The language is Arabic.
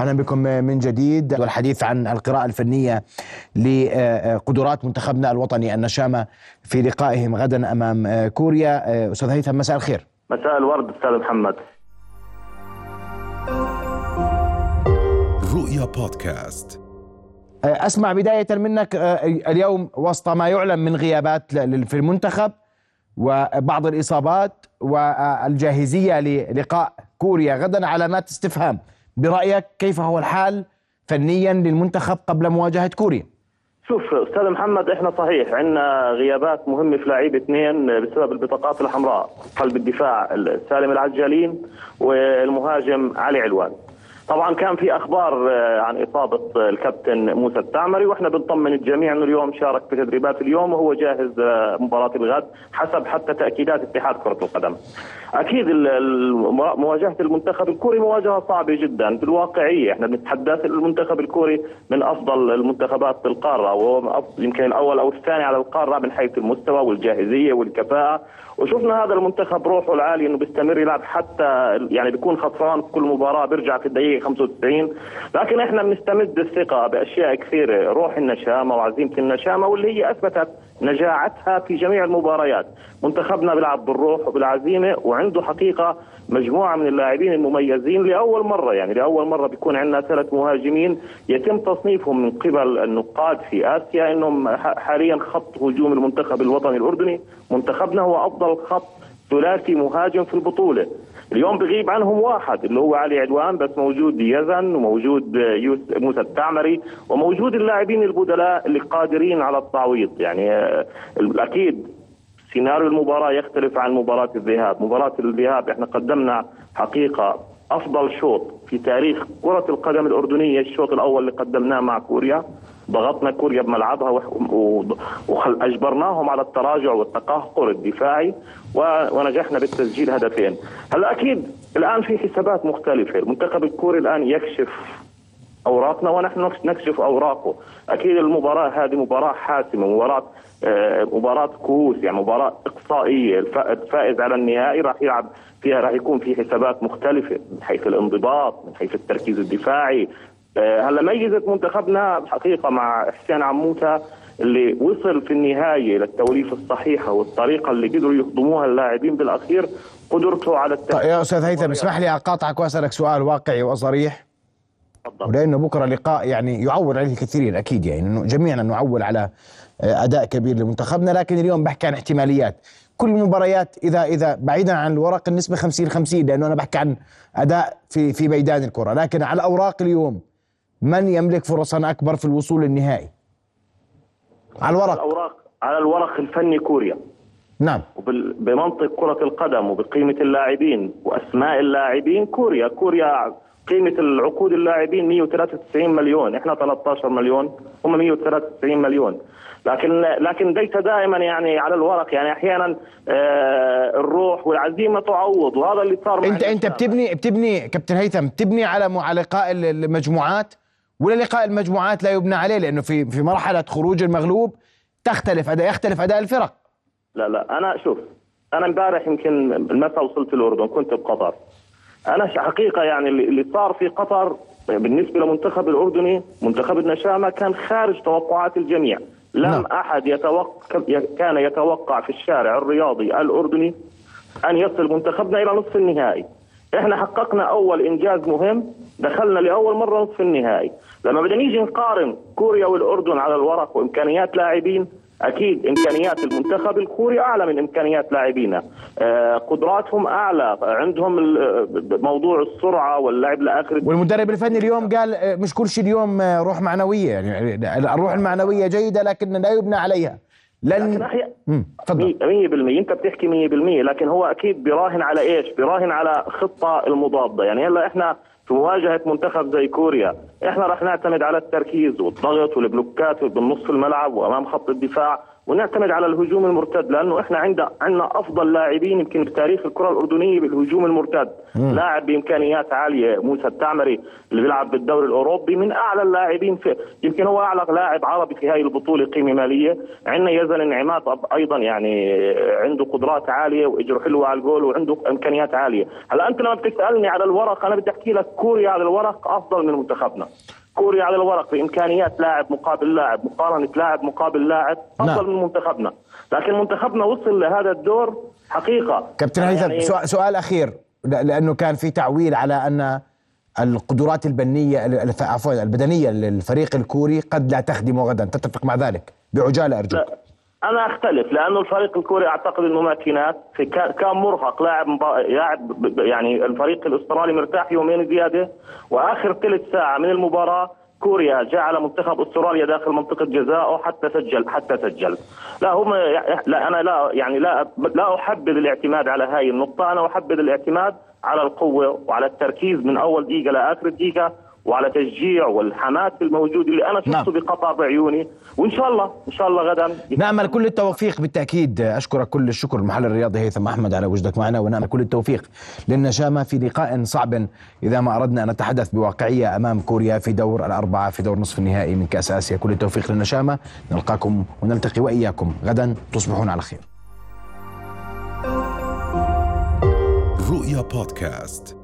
أهلا بكم من جديد. والحديث عن القراءة الفنية لقدرات منتخبنا الوطني النشامة في لقائهم غدا أمام كوريا. أستاذ هيثم مساء الخير. مساء الورد أستاذ محمد. رؤيا بودكاست. أسمع بداية منك اليوم وسط ما يعلم من غيابات في المنتخب وبعض الإصابات والجاهزية للقاء كوريا. غدا علامات استفهام. برأيك كيف هو الحال فنيا للمنتخب قبل مواجهة كوريا؟ شوف أستاذ محمد إحنا صحيح عندنا غيابات مهمة في لاعبين اثنين بسبب البطاقات الحمراء قلب الدفاع سالم العجالين والمهاجم علي علوان طبعا كان في أخبار عن إصابة الكابتن موسى التعمري وإحنا بنطمن الجميع إنه اليوم شارك في تدريبات اليوم وهو جاهز مباراة الغد حسب حتى تأكيدات اتحاد كرة القدم. أكيد مواجهة المنتخب الكوري مواجهة صعبة جدا بالواقعيه إحنا بنتحدث المنتخب الكوري من أفضل المنتخبات في القارة وهو يمكن الأول أو الثاني على القارة من حيث المستوى والجاهزية والكفاءة وشفنا هذا المنتخب روحه العالي إنه بيستمر يلعب حتى يعني بيكون خسران في كل مباراة بيرجع في الدقيقة 95 لكن إحنا بنستمد الثقة بأشياء كثيرة. روح النشامة وعزيمة النشامة واللي هي أثبتت نجاعتها في جميع المباريات. منتخبنا بيلعب بالروح وبالعزيمة وعنده حقيقة مجموعة من اللاعبين المميزين لأول مرة. يعني لأول مرة بيكون عندنا ثلاث مهاجمين يتم تصنيفهم من قبل النقاد في آسيا. إنهم حاليا خط هجوم المنتخب الوطني الأردني. منتخبنا هو أفضل خط ثلاثي مهاجم في البطولة. اليوم بغيب عنهم واحد اللي هو علي عدوان بس موجود يزن وموجود موسى التعمري وموجود اللاعبين البدلاء اللي قادرين على التعويض. يعني أكيد سيناريو المباراة يختلف عن مباراة الذهاب، مباراة الذهاب إحنا قدمنا حقيقة أفضل شوط في تاريخ كرة القدم الأردنية الشوط الأول اللي قدمناه مع كوريا. ضغطنا كوريا بملعبها واجبرناهم على التراجع والتقهقر الدفاعي ونجحنا بالتسجيل هدفين. هلا أكيد الآن في حسابات مختلفة. المنتخب الكوري الآن يكشف أوراقنا ونحن نكشف أوراقه. أكيد المباراة هذه مباراة حاسمة مباراة آه مباراة كؤوس يعني مباراة إقصائية. الفائز على النهائي راح يلعب فيها راح يكون في حسابات مختلفة من حيث الانضباط من حيث التركيز الدفاعي هلا ميزت منتخبنا حقيقه مع حسين عموته اللي وصل في النهاية للتوليفه الصحيحه والطريقة اللي قدروا يخدموها اللاعبين بالأخير قدرته على التأكيد طيب يا أستاذ هيثم اسمح لي أقاطعك وأسألك سؤال واقعي وصريح ولأنه بكرة لقاء يعني يعول عليه الكثيرين أكيد يعني إنه جميعنا نعول على أداء كبير لمنتخبنا لكن اليوم بحكي عن احتماليات. كل المباريات إذا إذا بعيدا عن الورق النسبة 50 50 لأنه أنا بحكي عن أداء في في ميدان الكرة لكن على الاوراق اليوم من يملك فرصا أكبر في الوصول للنهائي على الورق. على الأوراق على الورق الفني كوريا. نعم. بمنطق كرة القدم وبقيمة اللاعبين وأسماء اللاعبين كوريا كوريا قيمة العقود اللاعبين 193 مليون. إحنا 13 مليون هم 193 مليون. لكن لكن ليس دائما يعني على الورق. يعني أحيانا آه الروح والعزيمة تعوض وهذا اللي صار انت أنت بتبني بتبني كابتن هيثم بتبني على على لقاء المجموعات؟ ولا لقاء المجموعات لا يبنى عليه لأنه في في مرحلة خروج المغلوب تختلف اداء يختلف أداء الفرق. لا لا أنا شوف أنا امبارح يمكن المساء وصلت الأردن كنت بقطر. أنا حقيقة يعني اللي صار في قطر بالنسبة لمنتخب الأردني منتخب النشامة كان خارج توقعات الجميع. لم نعم. أحد يتوقع كان يتوقع في الشارع الرياضي الأردني أن يصل منتخبنا إلى نصف النهائي. إحنا حققنا أول إنجاز مهم دخلنا لأول مرة نصف النهائي. لما بدنا نيجي نقارن كوريا والأردن على الورق وإمكانيات لاعبين أكيد إمكانيات المنتخب الكوري أعلى من إمكانيات لاعبينا. آه قدراتهم أعلى. عندهم موضوع السرعة واللعب لآخر والمدرب الفني اليوم قال مش كل شيء اليوم روح معنوية. يعني الروح المعنوية جيدة لكن لا يبنى عليها. لن تفضل. 100% أنت بتحكي 100% لكن هو أكيد بيراهن على إيش؟ بيراهن على خطة المضادة. يعني هلا إحنا في مواجهة منتخب زي كوريا إحنا راح نعتمد على التركيز والضغط والبلوكات بالنص الملعب وأمام خط الدفاع. ونعتمد على الهجوم المرتد لأنه إحنا عندنا عندنا أفضل لاعبين يمكن بتاريخ الكرة الأردنية بالهجوم المرتد. مم. لاعب بإمكانيات عالية موسى التعمري اللي بيلعب بالدوري الأوروبي من أعلى اللاعبين في يمكن هو أعلى لاعب عربي في هذه البطولة قيمة مالية. عندنا يزن النعمات أيضا يعني عنده قدرات عالية واجره حلوة على الجول وعنده إمكانيات عالية. هلا أنت لما بتسألني على الورق أنا بدي أحكي لك كوريا على الورق أفضل من منتخبنا. كوريا على الورق بامكانيات لاعب مقابل لاعب مقارنة لاعب مقابل لاعب أفضل نعم. من منتخبنا. لكن منتخبنا وصل لهذا الدور حقيقة. كابتن هيثم يعني سؤال, سؤال أخير لأنه كان في تعويل على أن القدرات البنية عفوا البدنية للفريق الكوري قد لا تخدم غدا. تتفق مع ذلك؟ بعجالة أرجوك. لا. أنا أختلف لأنه الفريق الكوري أعتقد إنه ماكينات كان مرهق لاعب لاعب يعني الفريق الأسترالي مرتاح يومين زيادة. وآخر ثلث ساعة من المباراة كوريا جعل منتخب أستراليا داخل منطقة جزائه حتى سجل حتى سجل. لا هم لا أنا لا يعني لا لا أحبذ الاعتماد على هاي النقطة. أنا أحبذ الاعتماد على القوة وعلى التركيز من أول دقيقة لآخر دقيقة. وعلى تشجيع والحماس الموجود اللي أنا شفته نعم. بقطع بعيوني. وإن شاء الله إن شاء الله غدا نامل كل التوفيق بالتأكيد. أشكرك كل الشكر المحلل الرياضي هيثم أحمد على وجودك معنا ونامل كل التوفيق للنشامه في لقاء صعب إذا ما أردنا أن نتحدث بواقعية أمام كوريا في دور الأربعة في دور نصف النهائي من كأس آسيا. كل التوفيق للنشامه نلقاكم ونلتقي وإياكم. غدا تصبحون على خير. رؤيا بودكاست.